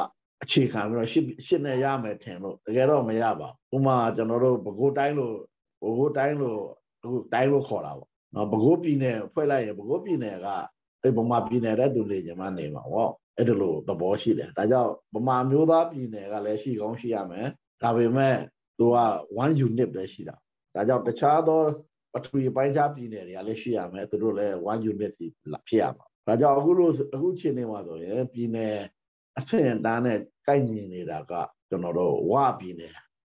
အခြေခံပြီးတော့ရှစ်ရှစ်နဲ့ရမယ်ထင်လို့တကယ်တော့မရပါဘူးဥပမာကျွန်တော်တို့ပဲခူးတိုင်းလို့ပဲခူးတိုင်းလို့အခုတိုင်းလို့ခေါ်တာပေါ့ နော်ပဲခူးပြည်နယ်ဖွဲ့လိုက်ရင်ပဲခူးပြည်နယ်ကအဲ့ဗမာပြည်နယ်တဲ့သူနေကြမှာနေမှာပေါ့အဲ့ဒါလို့သဘောရှိတယ်ဒါကြောင့်ဗမာမျိုးသားပြည်နယ်ကလည်းရှိကောင်းရှိရမယ်ဒါပေမဲ့သူက1 unit ပဲရှိတာဒါကြောင့်တခြားသောပထဝီပိုင်းခြားပြည်နယ်တွေကလည်းရှိရမယ်သူတို့လည်း1 unit ဖြစ်ရမှာဒါကြောင့်အခုလို့အခုချိန်နေမှာဆိုရင်ပြည်နယ်အဆင့်အတန်းနဲ့ကိုက်ညီနေတာကကျွန်တော်တို့ဝပြည်နယ်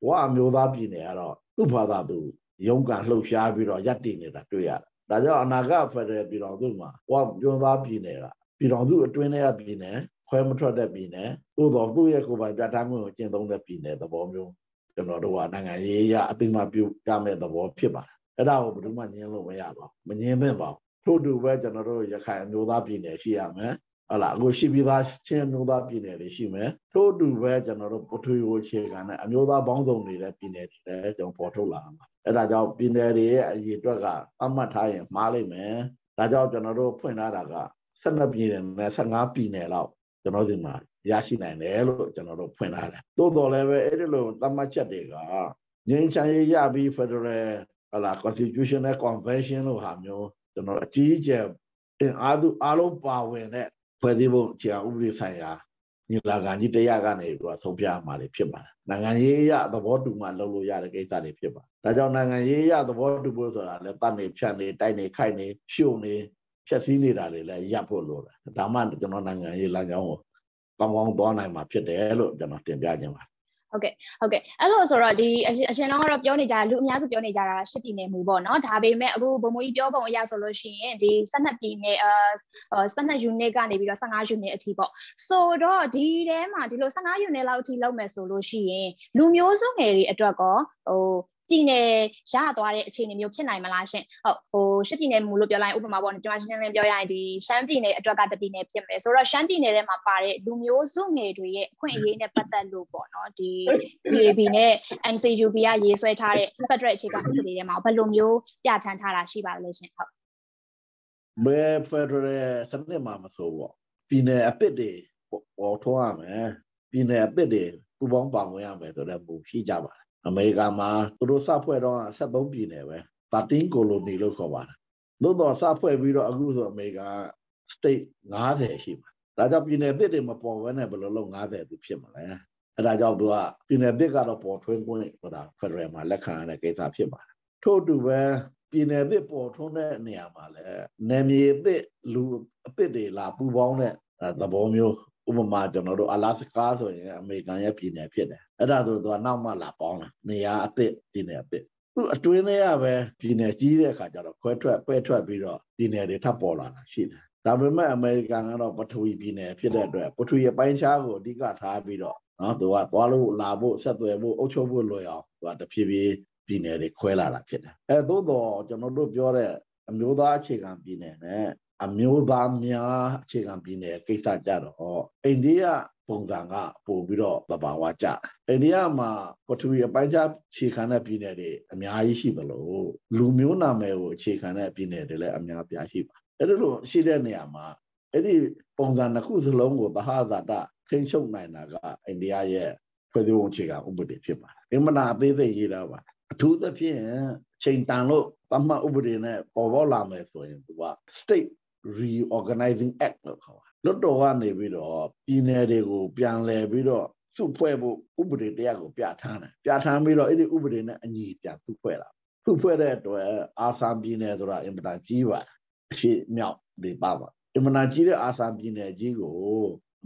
ဝအမျိုးသားပြည်နယ်ကတော့သူ့ဘာသာသူ ရုံးကန်လှုပ်ရှားပြီးတော့ရပ်တည်နေတာတွေ့ရတယ်။ဒါကြောင့်အနာဂတ်ဖက်ဒရယ်ပြည်တော်စုမှာဝပြောသားပြည်နယ်ကပြည်တော်စုအတွင်းထဲကပြည်နယ်ခွဲမထွက်တဲ့ပြည်နယ်သို့တော်သူ့ရဲ့ကိုယ်ပိုင်ပြဋ္ဌာန်းမှုကိုကျင့်သုံးတဲ့ပြည်နယ်သဘောမျိုးကျွန်တော်တို့ကနိုင်ငံရေးအရအသိမှပြုရမယ့်သဘောဖြစ်ပါတယ်။အဲ့ဒါကိုဘယ်သူမှညင်းလို့မရပါဘူး။မညင်းသင့်ပါဘူး။ထို့တူပဲကျွန်တော်တို့ရခိုင်အမျိုးသားပြည်နယ်ရှိရမယ်ဟုတ်လားအခုရှိပြီးသားချင်းမျိုးသားပြည်နယ်တွေရှိမယ်ထို့အတူပဲကျွန်တော်တို့ပထဝီကိုအခြေခံတဲ့အမျိုးသားပေါင်းစုံနေတဲ့ပြည်နယ်တွေလည်းကျွန်တော်ပေါ်ထုတ်လာမှာ အဲ့ဒါကြောင့်ပြည်နယ်တွေရဲ့အရေးအတွက်ကအမှတ်ထားရင်မှားလိမ့်မယ်ဒါကြောင့်ကျွန်တော်တို့ဖွင့်ထားတာက12ပြည်နယ်နဲ့15ပြည်နယ်လောက်ကျွန်တော်ဒီမှာရရှိနိုင်တယ်လို့ကျွန်တော်တို့ဖွင့်ထားတယ်သို့တော်လည်းပဲအဲ့ဒီလိုသတ်မှတ်ချက်တွေကငြိမ်းချမ်းရေးရပြီး Federal ဟလာ Constitutional Convention လို့ဟာမျိုးကျွန်တော်အကြီးအကျယ်အင်အားသူအားလုံးပါဝင်တဲ့ဖွဲ့စည်းပုံခြေဥပဒေဆိုင်ရာညီလာခံကြီးတရားကနေပြီးတော့ဆုံးဖြတ်မှာတွေဖြစ်ပါတယ်။နိုင်ငံရေးအရသဘောတူမှလုပ်လို့ရတဲ့ကိစ္စတွေဖြစ်ပါတယ်။ဒါကြောင့်နိုင်ငံရေးအရသဘောတူဖို့ဆိုတာလည်းတတ်နေဖြတ်နေတိုက်နေခိုက်နေရှုံနေဖြက်စည်းနေတာတွေလည်းရပ်ဖို့လိုတယ်။ဒါမှကျွန်တော်နိုင်ငံရေးလမ်းကြောင်းကိုကောင်းကောင်းသွားနိုင်မှာဖြစ်တယ်လို့ကျွန်တော်တင်ပြခြင်းပါဟုတ်ကဲ့ဟုတ်ကဲ့အဲ့လိုဆိုတော့ဒီအရှင်တော်ကတော့ပြောနေကြတာလူအများစုပြောနေကြတာရှစ်ပြည်နယ်မူပေါ့နော်ဒါပေမဲ့အခုဘုံမိုးကြီးပြောပုံအရဆိုလို့ရှိရင်ဒီ12ပြည်နယ်အာ12 unit ကနေပြီးတော့15 unit အထိပေါ့ဆိုတော့ဒီထဲမှာဒီလို15 unit လောက်အထိလောက်မယ်ဆိုလို့ရှိရင်လူမျိုးစုငယ်တွေအတွက်ကောဟို ပြည်နယ်ရသွားတဲ့အခြေအနေမျိုးဖြစ်နိုင်မလားရှင်ဟုတ်ဟိုရှစ်ပြည်နယ်မူလို့ပြောလိုက်ဥပမာပေါ့ကျွန်မရှင်းရှင်းလင်းပြောရရင်ဒီရှမ်းပြည်နယ်အတွက်ကတပြည်နယ်ဖြစ်မယ်ဆိုတော့ရှမ်းပြည်နယ်ထဲမှာပါတဲ့လူမျိုးစုငယ်တွေရဲ့အခွင့်အရေးနဲ့ပတ်သက်လို့ပေါ့နော်ဒီ DAB နဲ့ NCUB ကရေးဆွဲထားတဲ့ Federal အခြေခံဥပဒေထဲမှာဘယ်လိုမျိုးပြဋ္ဌာန်းထားတာရှိပါလဲရှင်ဟုတ်ဘယ် Federal စနစ်မှာမဆိုပေါ့ပြည်နယ်အပစ်တွေပေါ်ထွန်းရမယ်ပြည်နယ်အပစ်တွေပူပေါင်းပါဝင်ရမယ်ဆိုတဲ့မူရှိကြပါတယ် အမေရိကန်မှာသူတို့စဖွဲ့တော့73ပြည်နယ်ပဲ13 colony လို့ခေါ်ပါတယ်သို့တော့စဖွဲ့ပြီးတော့အခုဆိုအမေရိကန် state 90ရှိပါဒါကြောင့်ပြည်နယ်သစ်တွေမပေါ်ဘဲနဲ့ဘယ်လိုလုပ်90သူဖြစ်မလဲအဲဒါကြောင့်သူကပြည်နယ်သစ်ကတော့ပေါ်ထွန်းခွင့်ဆိုတာ federal မှာလက်ခံရတဲ့ကိစ္စဖြစ်ပါတယ်ထို့အတူပဲပြည်နယ်သစ်ပေါ်ထွန်းတဲ့နေရာမှာလည်းနယ်မြေသစ်လူအသစ်တွေလာပူပေါင်းတဲ့သဘောမျိုးဥပမာကျွန်တော်တို့အလာစကာဆိုရင်အမေရိကန်ရဲ့ပြည်နယ်ဖြစ်တယ် အဲ့ဒါဆိုသူကနောက်မှလာပေါင်းလာနေရာအသစ်ပြည်နယ်အသစ်သူအတွင်းထဲကပဲပြည်နယ်ကြီးတဲ့အခါကျတော့ခွဲထွက်ပဲထွက်ပြီးတော့ပြည်နယ်တွေထပ်ပေါ်လာတာရှိတယ်ဒါပေမဲ့အမေရိကန်ကတော့ပထဝီပြည်နယ်ဖြစ်တဲ့အတွက်ပထဝီအပိုင်းခြားကိုအဓိကထားပြီးတော့နော်သူကသွားလို့လာဖို့ဆက်သွယ်ဖို့အုပ်ချုပ်ဖို့လွယ်အောင်သူကတဖြည်းဖြည်းပြည်နယ်တွေခွဲလာတာဖြစ်တယ်အဲသို့တော့ကျွန်တော်တို့ပြောတဲ့အမျိုးသားအခြေခံပြည်နယ်နဲ့အမျိုးသားများအခြေခံပြည်နယ်ကိစ္စကြတော့အိန္ဒိယ ပုံစံကပို့ပြီးတော့သဘာဝကျအိန္ဒိယမှာပထဝီအပိုင်းခြားခြေခံတဲ့ပြည်နယ်တွေအများကြီးရှိသလိုလူမျိုးနာမည်ကိုအခြေခံတဲ့ပြည်နယ်တွေလည်းအများပြားရှိပါအဲ့လိုရှိတဲ့နေရာမှာအဲ့ဒီပုံစံတစ်ခုစလုံးကိုသဟဇာတထိန်းချုပ်နိုင်တာကအိန္ဒိယရဲ့ဖွဲ့စည်းပုံအခြေခံဥပဒေဖြစ်ပါတယ်အင်မနာအသေးစိတ်ရေးတာပါအထူးသဖြင့်ချိန်တန်လို့သတ်မှတ်ဥပဒေနဲ့ပေါ်ပေါက်လာမယ်ဆိုရင်သူက state reorganizing act လို့ခေါ်တာ လွတ်တော်ကနေပြီးတော့ပြည်နယ်တွေကိုပြန်လည်ပြီးတော့စုဖွဲ့ဖို့ဥပဒေတရားကိုပြဋ္ဌာန်းတယ်ပြဋ္ဌာန်းပြီးတော့အဲ့ဒီဥပဒေနဲ့အညီပြန်စုဖွဲ့တာစုဖွဲ့တဲ့အတွက်အာဆာပြည်နယ်ဆိုတာအင်မတန်ကြီးပါတယ်အရှိမြောက်ဒီပါပါအင်မတန်ကြီးတဲ့အာဆာပြည်နယ်ကြီးကို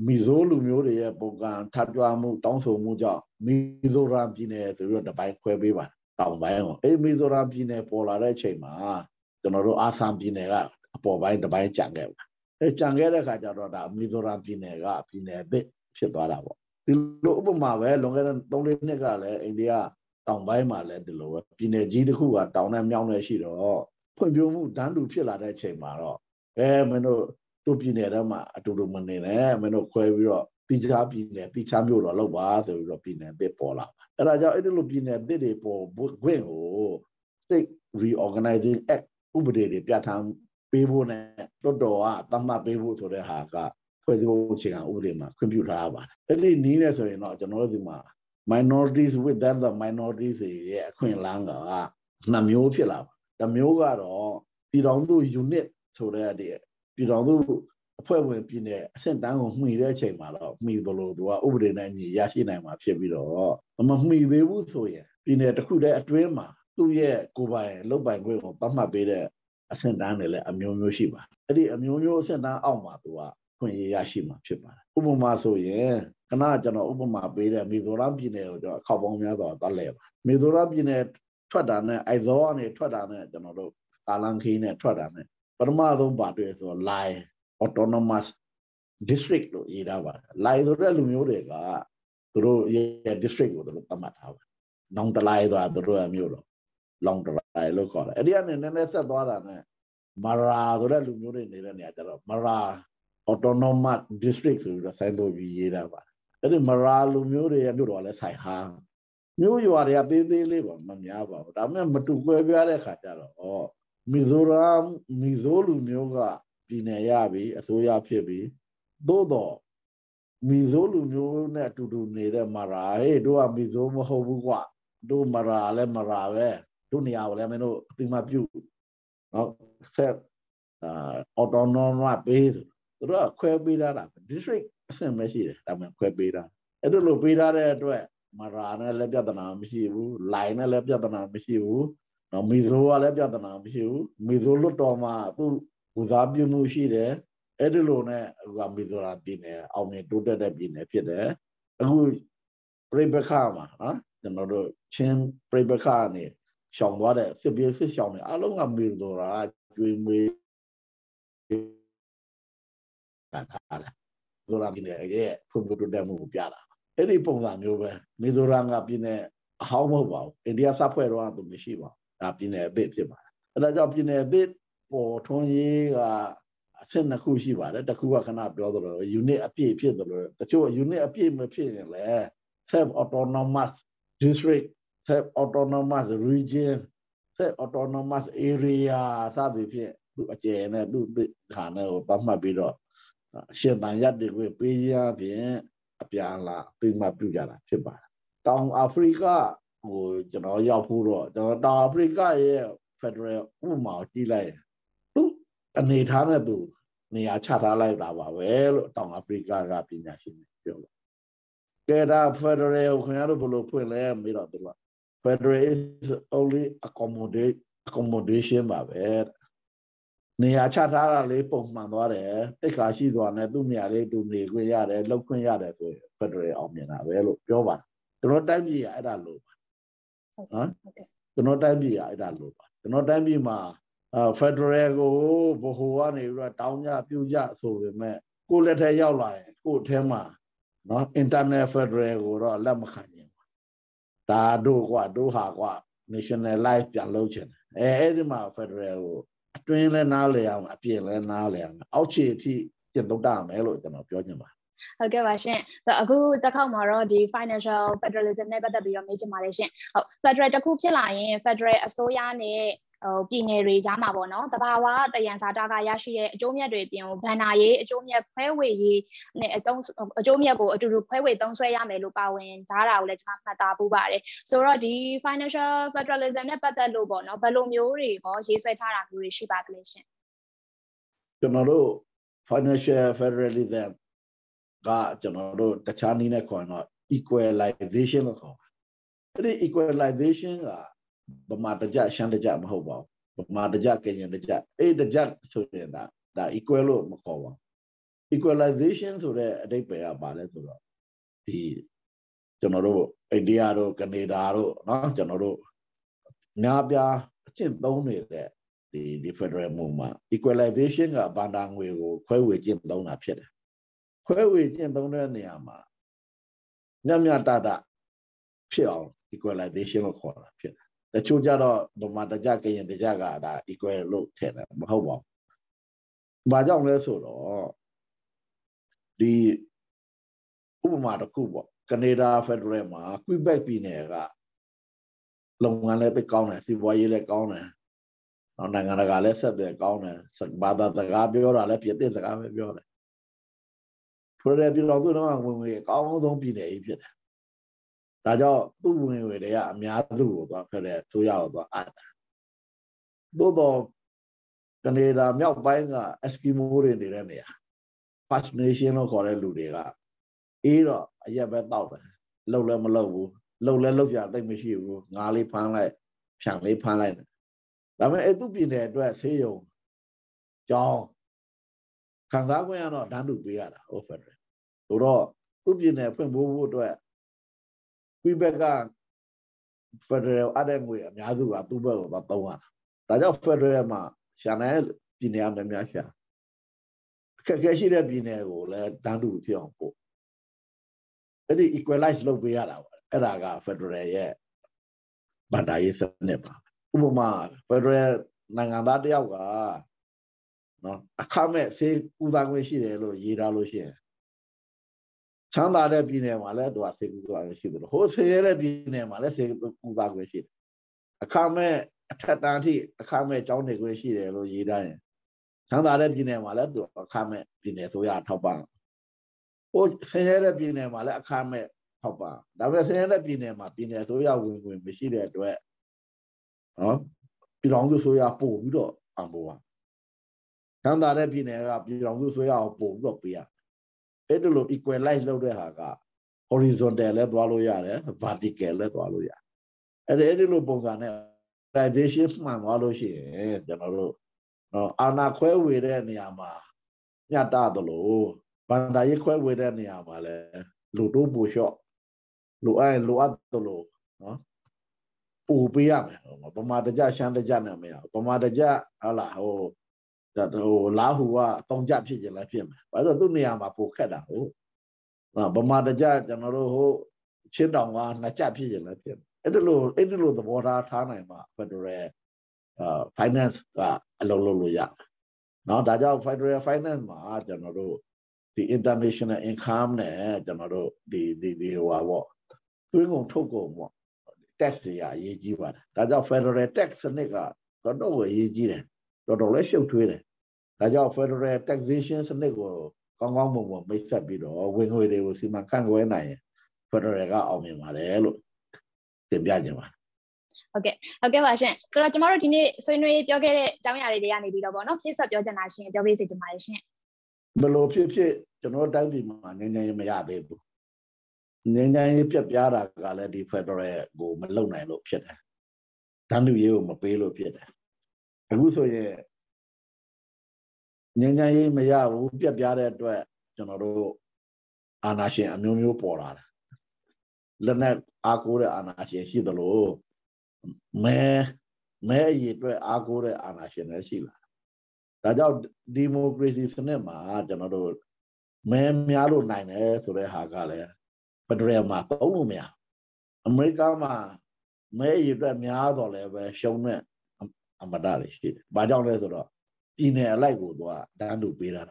မီဇိုလူမျိုးတွေရဲ့ပုံကံထပ်ကြွမှုတောင်းဆိုမှုကြောင့်မီဇိုရမ်ပြည်နယ်ဆိုပြီးတော့တပိုင်းခွဲပေးပါတောင်ပိုင်းကိုအဲ့မီဇိုရမ်ပြည်နယ်ပေါ်လာတဲ့အချိန်မှာကျွန်တော်တို့အာဆမ်ပြည်နယ်ကအပေါ်ပိုင်းတစ်ပိုင်းကြံခဲ့ပါ အဲကြံခဲ့တဲ့ခါကျတော့ဒါမီဇိုရမ်ပြည်နယ်ကပြည်နယ်သစ်ဖြစ်သွားတာပေါ့ဒီလိုဥပမာပဲလွန်ခဲ့တဲ့3လေးနှစ်ကလည်းအိန္ဒိယတောင်ပိုင်းမှာလည်းဒီလိုပဲပြည်နယ်ကြီးတစ်ခုကတောင်နဲ့မြောက်နဲ့ရှိတော့ဖဖွံ့ဖြိုးမှုတန်းတူဖြစ်လာတဲ့အချိန်မှာတော့အဲမင်းတို့တို့ပြည်နယ်ထဲမှာအတူတူမနေနဲ့မင်းတို့ခွဲပြီးတော့တိကျပြည်နယ်တိကျမျိုးတော့လောက်ပါဆိုပြီးတော့ပြည်နယ်သစ်ပေါ်လာအဲ့ဒါကြောင့်အဲ့ဒီလိုပြည်နယ်သစ်တွေပေါ်ခွင့်ကို state reorganizing act ဥပဒေတွေပြဋ္ဌာန်း ပေးဖို့နဲ့တော်တော်ကသတ်မှတ်ပေးဖို့ဆိုတဲ့ဟာကဖွဲ့စည်းပုံအခြေခံဥပဒေမှာခွင့်ပြုထားပါတယ်အဲ့ဒီနည်းနဲ့ဆိုရင်တော့ကျွန်တော်တို့ဒီမှာ minorities within the minorities ရဲ့အခွင့်အလမ်းကနှစ်မျိုးဖြစ်လာပါတစ်မျိုးကတော့ပြည်တော်စု unit ဆိုတဲ့ပြည်တော်စုအဖွဲ့ဝင်ပြည်နယ်အဆင့်တန်းကိုမှီတဲ့အချိန်မှာတော့မှီသလိုသူကဥပဒေနဲ့ညီရရှိနိုင်မှာဖြစ်ပြီးတော့မမှီသေးဘူးဆိုရင်ပြည်နယ်တစ်ခုတည်းအတွင်းမှာသူ့ရဲ့ကိုယ်ပိုင်လုပ်ပိုင်ခွင့်ကိုပတ်မှတ်ပေးတဲ့ အဆင့်တန်းတွေလည်းအမျိုးမျိုးရှိပါတယ်အဲ့ဒီအမျိုးမျိုးအဆင့်တန်းအောက်မှာသူကခွင့်ရရရှိမှာဖြစ်ပါတယ်ဥပမာဆိုရင်ခဏကျွန်တော်ဥပမာပေးတဲ့မီဇိုရမ်ပြည်နယ်ကိုကျွန်တော်အခောက်ပေါင်းများစွာသွားလဲပါမီဇိုရမ်ပြည်နယ်ထွက်တာနဲ့အိုက်ဇောကနေထွက်တာနဲ့ကျွန်တော်တို့ကာလန်ခီနဲ့ထွက်တာနဲ့ပထမဆုံးပါတွေ့ဆို line autonomous district လို့ရေးထားပါတယ် line ဆိုတဲ့လူမျိုးတွေကသူတို့ရဲ့ district ကိုသူတို့သတ်မှတ်ထားပါတယ်နောင်တလိုက်သွားသူတို့ရဲ့မြို့တော့ long drive လို့ခေါ်တယ်အဲ့ဒီကနေနည်းနည်းဆက်သွားတာနဲ့မရာဆိုတဲ့လူမျိုးတွေနေတဲ့နေရာကျတော့မရာ autonomous district ဆိုပြီးတော့ဆိုင်ပေါ်ပြီးရေးတာပါအဲ့ဒီမရာလူမျိုးတွေရဲ့မြို့တော်လည်းဆိုင်ဟာမြို့ရွာတွေကသေးသေးလေးပါမများပါဘူးဒါပေမဲ့မတူကွဲပြားတဲ့ခါကျတော့ဩမီဇိုရမ်မီဇိုလူမျိုးကပြည်နယ်ရပြီအစိုးရဖြစ်ပြီသို့တော့မီဇိုလူမျိုးနဲ့အတူတူနေတဲ့မရာဟေးတို့ကမီဇိုမဟုတ်ဘူးကွာတို့မရာလည်းမရာပဲ တို့နေရာကိုလည်းမင်းတို့အတိမပြုနော်ဆက်အာ autonomous base သူတို့ကခွဲပေးထားတာ district အဆင့်ပဲရှိတယ်ဒါမှခွဲပေးတာအဲ့ဒါလို့ပေးထားတဲ့အတွက်မရာနဲ့လည်းပြဿနာမရှိဘူး line နဲ့လည်းပြဿနာမရှိဘူးနော်မီဇိုကလည်းပြဿနာမရှိဘူးမီဇိုလွတ်တော်မှာသူ့ဘူဇာပြုမှုရှိတယ်အဲ့ဒီလိုနဲ့အခုကမီဇိုရာပြည်နယ်အောင်မြင်တိုးတက်တဲ့ပြည်နယ်ဖြစ်တယ်အခုပြိပခါမှာနော်ကျွန်တော်တို့ချင်းပြိပခါနေ ရှောင်သွားတဲ့စစ်ပြေးစစ်ရှောင်နေအလုံးကမီဇိုရာကျွေးမွေးတာထားတယ်မီဇိုရာပြည်နယ်ရဲ့ဖွံ့ဖြိုးတိုးတက်မှုကိုပြတာအဲ့ဒီပုံစံမျိုးပဲမီဇိုရာကပြည်နယ်အဟောင်းမဟုတ်ပါဘူးအိန္ဒိယစဖွဲ့တော့သူမရှိပါဘူးဒါပြည်နယ်အသစ်ဖြစ်ပါတယ်အဲဒါကြောင့်ပြည်နယ်အသစ်ပေါ်ထွန်းရေးကအဆင့်နှစ်ခုရှိပါတယ်တစ်ခုကခဏပြောသလို unit အပြည့်ဖြစ်သလိုတချို့ unit အပြည့်မဖြစ်ရင်လည်း self autonomous district self autonomous region self autonomous area စသည်ဖြင့်သူအကျယ်နဲ့သူခါနဲ့ကိုပတ်မှတ်ပြီးတော့ရှင်တန်ရက်တွေကိုပေးရဖြင့်အပြန်လာပြီးမှပြုကြတာဖြစ်ပါတယ်တောင်အာဖရိကဟိုကျွန်တော်ရောက်ဖို့တော့ကျွန်တော်တောင်အာဖရိကရဲ့ Federal ဥပမာကြည့်လိုက်သူအနေထားနဲ့သူနေရာချထားလိုက်တာပါပဲလို့တောင်အာဖရိကကပညာရှင်တွေပြောတယ်။ကဲဒါ Federal ကိုခင်ဗျားတို့ဘယ်လိုဖွင့်လဲမေးတော့သူက Federal is only accommodate accommodation ပါပဲ။နေရာချထားတာလေးပုံမှန်သွားတယ်တိတ်ခါရှိသွားတယ်သူ့နေရာလေးသူနေခွင့်ရတယ်လောက်ခွင့်ရတယ်ဆိုရင် Federal အောင်မြင်တာပဲလို့ပြောပါကျွန်တော်တိုင်းပြည်ကအဲ့ဒါလို့နော်ကျွန်တော်တိုင်းပြည်ကအဲ့ဒါလို့ပါကျွန်တော်တိုင်းပြည်မှာအာဖက်ဒရယ်ကိုဘဟိုကနေပြီးတော့တောင်းကြပြုကြဆိုပေမဲ့ကိုလက်ထဲရောက်လာရင်ကို့ထဲမှာနော် internet federal ကိုတော့လက်မခံနိုင်ဘူး ဒါတို့ကွာတို့ဟာကွာ nationalize ပြန်လုပ်ချင်တယ်အဲအဲ့ဒီမှာ federal ကိုအတွင်းလဲနားလေအောင်အပြင်လဲနားလေအောင်အောက်ခြေအထိကျင့်သုံးတတ်မယ်လို့ကျွန်တော်ပြောချင်ပါတယ်ဟုတ်ကဲ့ပါရှင်ဆိုအခုတစ်ခေါက်မှာတော့ဒီ financial federalism နဲ့ပတ်သက်ပြီးတော့မေးချင်ပါတယ်ရှင်ဟုတ် federal တစ်ခုဖြစ်လာရင် federal အစိုးရနဲ့ ဟိုပြည်နယ်တွေကြားမှာပေါ့နော်တဘာဝတယံစာတာကရရှိတဲ့အကျိုးမြတ်တွေပြင်ဘန်နာရေးအကျိုးမြတ်ခွဲဝေရေးနဲ့အတုံးအကျိုးမြတ်ကိုအတူတူခွဲဝေသုံးဆွဲရမယ်လို့ပါဝင်ဓာတာကိုလည်းကျွန်မမှတ်သားပူပါတယ်ဆိုတော့ဒီ financial federalism နဲ့ပတ်သက်လို့ပေါ့နော်ဘယ်လိုမျိုးတွေပေါ့ရေးဆွဲထားတာမျိုးတွေရှိပါသလဲရှင်ကျွန်တော်တို့ financial federalism ကကျွန်တော်တို့တခြားနည်းနဲ့ခေါ်ရင်တော့ equalization လို့ခေါ်ပါတယ်အဲ့ဒီ equalization က ဗမာတကြရှမ်းတကြမဟုတ်ပါဘူးဗမာတကြကရင်တကြအဲ့တကြဆိုရင်ဒါဒါ equal လို့မခေါ်ပါဘူး equalization ဆိုတဲ့အဓိပ္ပာယ်ကဘာလဲဆိုတော့ဒီကျွန်တော်တို့အိန္ဒိယတို့ကနေဒါတို့เนาะကျွန်တော်တို့များပြားအကျင့်သုံးနေတဲ့ဒီဒီ Federal Movement equalization ကဗန္ဒာငွေကိုခွဲဝေကျင့်သုံးတာဖြစ်တယ်ခွဲဝေကျင့်သုံးတဲ့နေရာမှာညံ့ညတတဖြစ်အောင် equalization ကိုခေါ်တာဖြစ်တယ် ် တချို့ကြတော့ဗမာတကြကရင်တကြကဒါ equal လို့ထည့်တယ်မဟုတ်ပါဘူး။ဘာကြောင့်လဲဆိုတော့ဒီဥပမာတစ်ခုပေါ့ကနေဒါဖက်ဒရယ်မှာ Quebec ပြည်နယ်ကလုပ်ငန်းလည်းသိကောင်းတယ်စီးပွားရေးလည်းကောင်းတယ်။နောက်နိုင်ငံတကာလည်းဆက်သွယ်ကောင်းတယ်။ဘာသာစကားပြောတာလည်းပြည့်တဲ့စကားပဲပြောတယ်။ဖက်ဒရယ်ပြည်တော်စုတော့ဝင်ဝင်အကောင်းဆုံးပြည်နယ်ကြီးဖြစ်တယ်။ ဒါကြောင့်သူ့ဝင်ဝင်တွေကအများစုကိုသွားဖက်ဒရယ်ဆိုရတော့သွားအပ်တယ်။သို့တော့ကနေဒါမြောက်ပိုင်းက Eskimo တွေနေတဲ့နေရာ First Nation လို့ခေါ်တဲ့လူတွေကအေးတော့အရက်ပဲတောက်တယ်လှုပ်လည်းမလှုပ်ဘူးလှုပ်လည်းလှုပ်ကြတိတ်မရှိဘူးငါးလေးဖမ်းလိုက်ဖြန့်လေးဖမ်းလိုက်ဒါပေမဲ့အဲ့သူပြည်နယ်အတွက်ဆေးရုံကြောင်းခံစား권ရတော့တန်းတူပေးရတာဟုတ်ဖက်ဒရယ်ဆိုတော့သူပြည်နယ်ဖွင့်ဖို့ဖို့အတွက် ကွီဘက်ကဖက်ဒရယ်အတဲ့ငွေအများစုကသူ့ဘက်ကိုတော့သုံးရတာဒါကြောင့်ဖက်ဒရယ်မှာရှာနေပြည်နယ်အများများရှာအခက်အခဲရှိတဲ့ပြည်နယ်ကိုလည်းတန်းတူဖြစ်အောင်ပို့အဲ့ဒီ equalize လုပ်ပေးရတာပေါ့အဲ့ဒါက federal ရဲ့ဗန္ဒာရေးစနစ်ပါဥပမာ federal နိုင်ငံသားတယောက်ကနော်အခမဲ့ဆေးကူသားခွင့်ရှိတယ်လို့ရေးထားလို့ရှိရင် ချမ်းသာတဲ့ပြည်နယ်မှာလည်းသူကဆေးကူသားခွင့်ရှိတယ်ဟိုဆေးရတဲ့ပြည်နယ်မှာလည်းဆေးကူသားခွင့်ရှိတယ်အခမဲ့အထက်တန်းထိအခမဲ့ကျောင်းနေခွင့်ရှိတယ်လို့ရေးထားရင်ချမ်းသာတဲ့ပြည်နယ်မှာလည်းသူအခမဲ့ပြည်နယ်ဆိုရထောက်ပံ့ဟိုဆင်းရဲတဲ့ပြည်နယ်မှာလည်းအခမဲ့ထောက်ပံ့ဒါပေမဲ့ဆင်းရဲတဲ့ပြည်နယ်မှာပြည်နယ်ဆိုရဝင်ဝင်မရှိတဲ့အတွက်နော်ပြည်တော်စုဆိုရပို့ပြီးတော့အံပေါ်ပါချမ်းသာတဲ့ပြည်နယ်ကပြည်တော်စုဆိုရအောင်ပို့ပြီးတော့ပေးရ အဲ့ဒါလို equalize လုပ်တဲ့ဟာက horizontal လည်းသွားလို့ရတယ် vertical လည်းသွားလို့ရတယ်အဲ့ဒီအဲ့ဒီလိုပုံစံနဲ့ organization မှန်သွားလို့ရှိရင်ကျွန်တော်တို့နော်အာနာခွဲဝေတဲ့နေရာမှာညတသလိုဗန္ဒာရေးခွဲဝေတဲ့နေရာမှာလဲလူတို့ပူလျှော့လူအဲ့လူအပ်သလိုနော်ပူပေးရမယ်ဗမာတကြရှမ်းတကြနဲ့မရဗမာတကြဟာလာဟို ဒါဟိုလာဟူကတောင်ကြဖြစ်ခြင်းလည်းဖြစ်မှာဘာလို့သူ့နေရာမှာပိုခက်တာဟုတ်ဗမာတကြကျွန်တော်တို့ဟိုချင်းတောင်ကနှစ်ကြဖြစ်ခြင်းလည်းဖြစ်အဲ့ဒါလို့အဲ့ဒါလို့သဘောထားထားနိုင်မှာ Federal အာ finance ကအလုံးလုံးလို့ရနော်ဒါကြောင့် Federal finance မှာကျွန်တော်တို့ဒီ international income နဲ့ကျွန်တော်တို့ဒီဒီဒီဟိုပါပေါ့သွင်းကုန်ထုတ်ကုန်ပေါ့ tax တွေအရေးကြီးပါတယ်ဒါကြောင့် federal tax စနစ်ကတော့တော့အရေးကြီးတယ် တော်တော်လည်းရှုပ်ထွေးတယ်ဒါကြောင့် federal taxation စနစ်ကိုကောင်းကောင်းမွန်မွန်မိတ်ဆက်ပြီးတော့ဝင်ငွေတွေကိုစီမံခန့်ခွဲနိုင်ရင် federal ကအောင်မြင်ပါတယ်လို့တင်ပြခြင်းပါဟုတ်ကဲ့ဟုတ်ကဲ့ပါရှင်ဆိုတော့ကျမတို့ဒီနေ့ဆွေးနွေးပြောခဲ့တဲ့အကြောင်းအရာတွေတွေကနေပြီးတော့ပေါ့နော်ဖြည့်ဆွတ်ပြောချင်တာရှင်ပြောပေးစေချင်ပါတယ်ရှင်ဘယ်လိုဖြစ်ဖြစ်ကျွန်တော်တိုင်းပြည်မှာငြိမ်းချမ်းရေးမရသေးဘူးငြိမ်းချမ်းရေးပြက်ပြားတာကလည်းဒီ Federal ကိုမလုံနိုင်လို့ဖြစ်တယ်တန်းတူရေးကိုမပေးလို့ဖြစ်တယ် အခုဆိုရင်ငြိမ်းချမ်းရေးမရဘူးပြက်ပြားတဲ့အတွက်ကျွန်တော်တို့အာဏာရှင်အမျိုးမျိုးပေါ်လာတယ်လက်နက်အားကိုးတဲ့အာဏာရှင်ရှိသလိုမဲမဲအရေးအတွက်အားကိုးတဲ့အာဏာရှင်လည်းရှိလာဒါကြောင့်ဒီမိုကရေစီစနစ်မှာကျွန်တော်တို့မဲများလို့နိုင်တယ်ဆိုတဲ့ဟာကလည်းဖက်ဒရယ်မှာသုံးလို့မရအမေရိကန်မှာမဲရည်အတွက်များတော့လည်းပဲရှုံးတဲ့ အမတတွေရှိတယ်။ဘာကြောင့်လဲဆိုတော့ပြည်နယ်အလိုက်ကိုသူကတန်းတူပေးတာ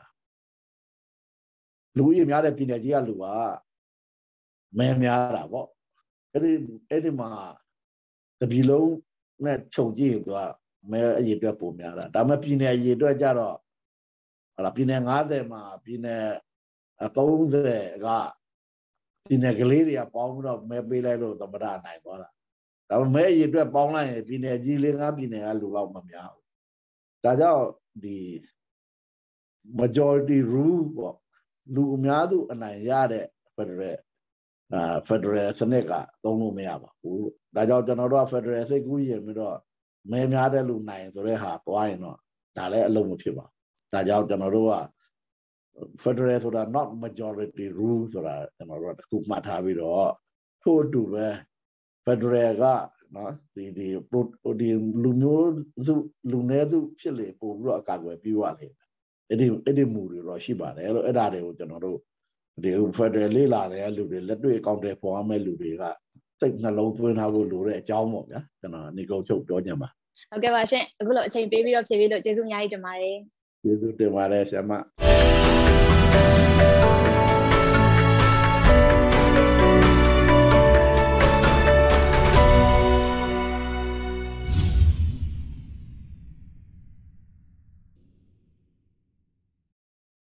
လူကြီးများတဲ့ပြည်နယ်ကြီးကလူကမဲများတာပေါ့အဲ့ဒီအဲ့ဒီမှာတပြည်လုံးနဲ့ခြုံကြည့်ရင်သူကမဲအရေးအတွက်ပုံများတာဒါမှပြည်နယ်အရေးအတွက်ကြတော့ဟလာပြည်နယ်90မှာပြည်နယ်30ကပြည်နယ်ကလေးတွေကပေါင်းပြီးတော့မဲပေးလိုက်လို့သမ္မတနိုင်သွားတာ ဒါပေမဲ့အရေးအတွက်ပေါင်းလိုက်ရင်ပြည်နယ်ကြီးလေးငါးပြည်နယ်ကလူတော့မများဘူးဒါကြောင့်ဒီ majority rule ပေါ့လူအများစုအနိုင်ရတဲ့ federal အာ federal စနစ်ကသုံးလို့မရပါဘူးဒါကြောင့်ကျွန်တော်တို့က federal စိတ်ကူးရင်ပြီးတော့မဲများတဲ့လူနိုင်ဆိုတဲ့ဟာသွားရင်တော့ဒါလည်းအလုံးမဖြစ်ပါဘူးဒါကြောင့်ကျွန်တော်တို့က federal ဆိုတာ not majority rule ဆိုတာကျွန်တော်တို့ကတခုမှတ်ထားပြီးတော့ထို့အတူပဲ federal ကနော်ဒီဒီဒီလူမျိုးစုလူနည်းစုဖြစ်လေပို့ပြီးတော့အကာအကွယ်ပြုရလိမ့်မယ်အဲ့ဒီအဲ့ဒီမူတွေတော့ရှိပါတယ်လို့အဲ့ဒါတွေကိုကျွန်တော်တို့ဒီ federal လေးလာတဲ့လူတွေလက်တွေ့အကောင့်တွေပေါ်ရမယ့်လူတွေကစိတ်နှလုံးသွင်းထားဖို့လိုတဲ့အကြောင်းပေါ့ဗျာကျွန်တော်နေကုန်ချုပ်ပြောညမှာဟုတ်ကဲ့ပါရှင်အခုလိုအချိန်ပေးပြီးတော့ဖြည့်ပြီးလို့ကျေးဇူးအများကြီးတင်ပါတယ်ကျေးဇူးတင်ပါတယ်ဆရာမ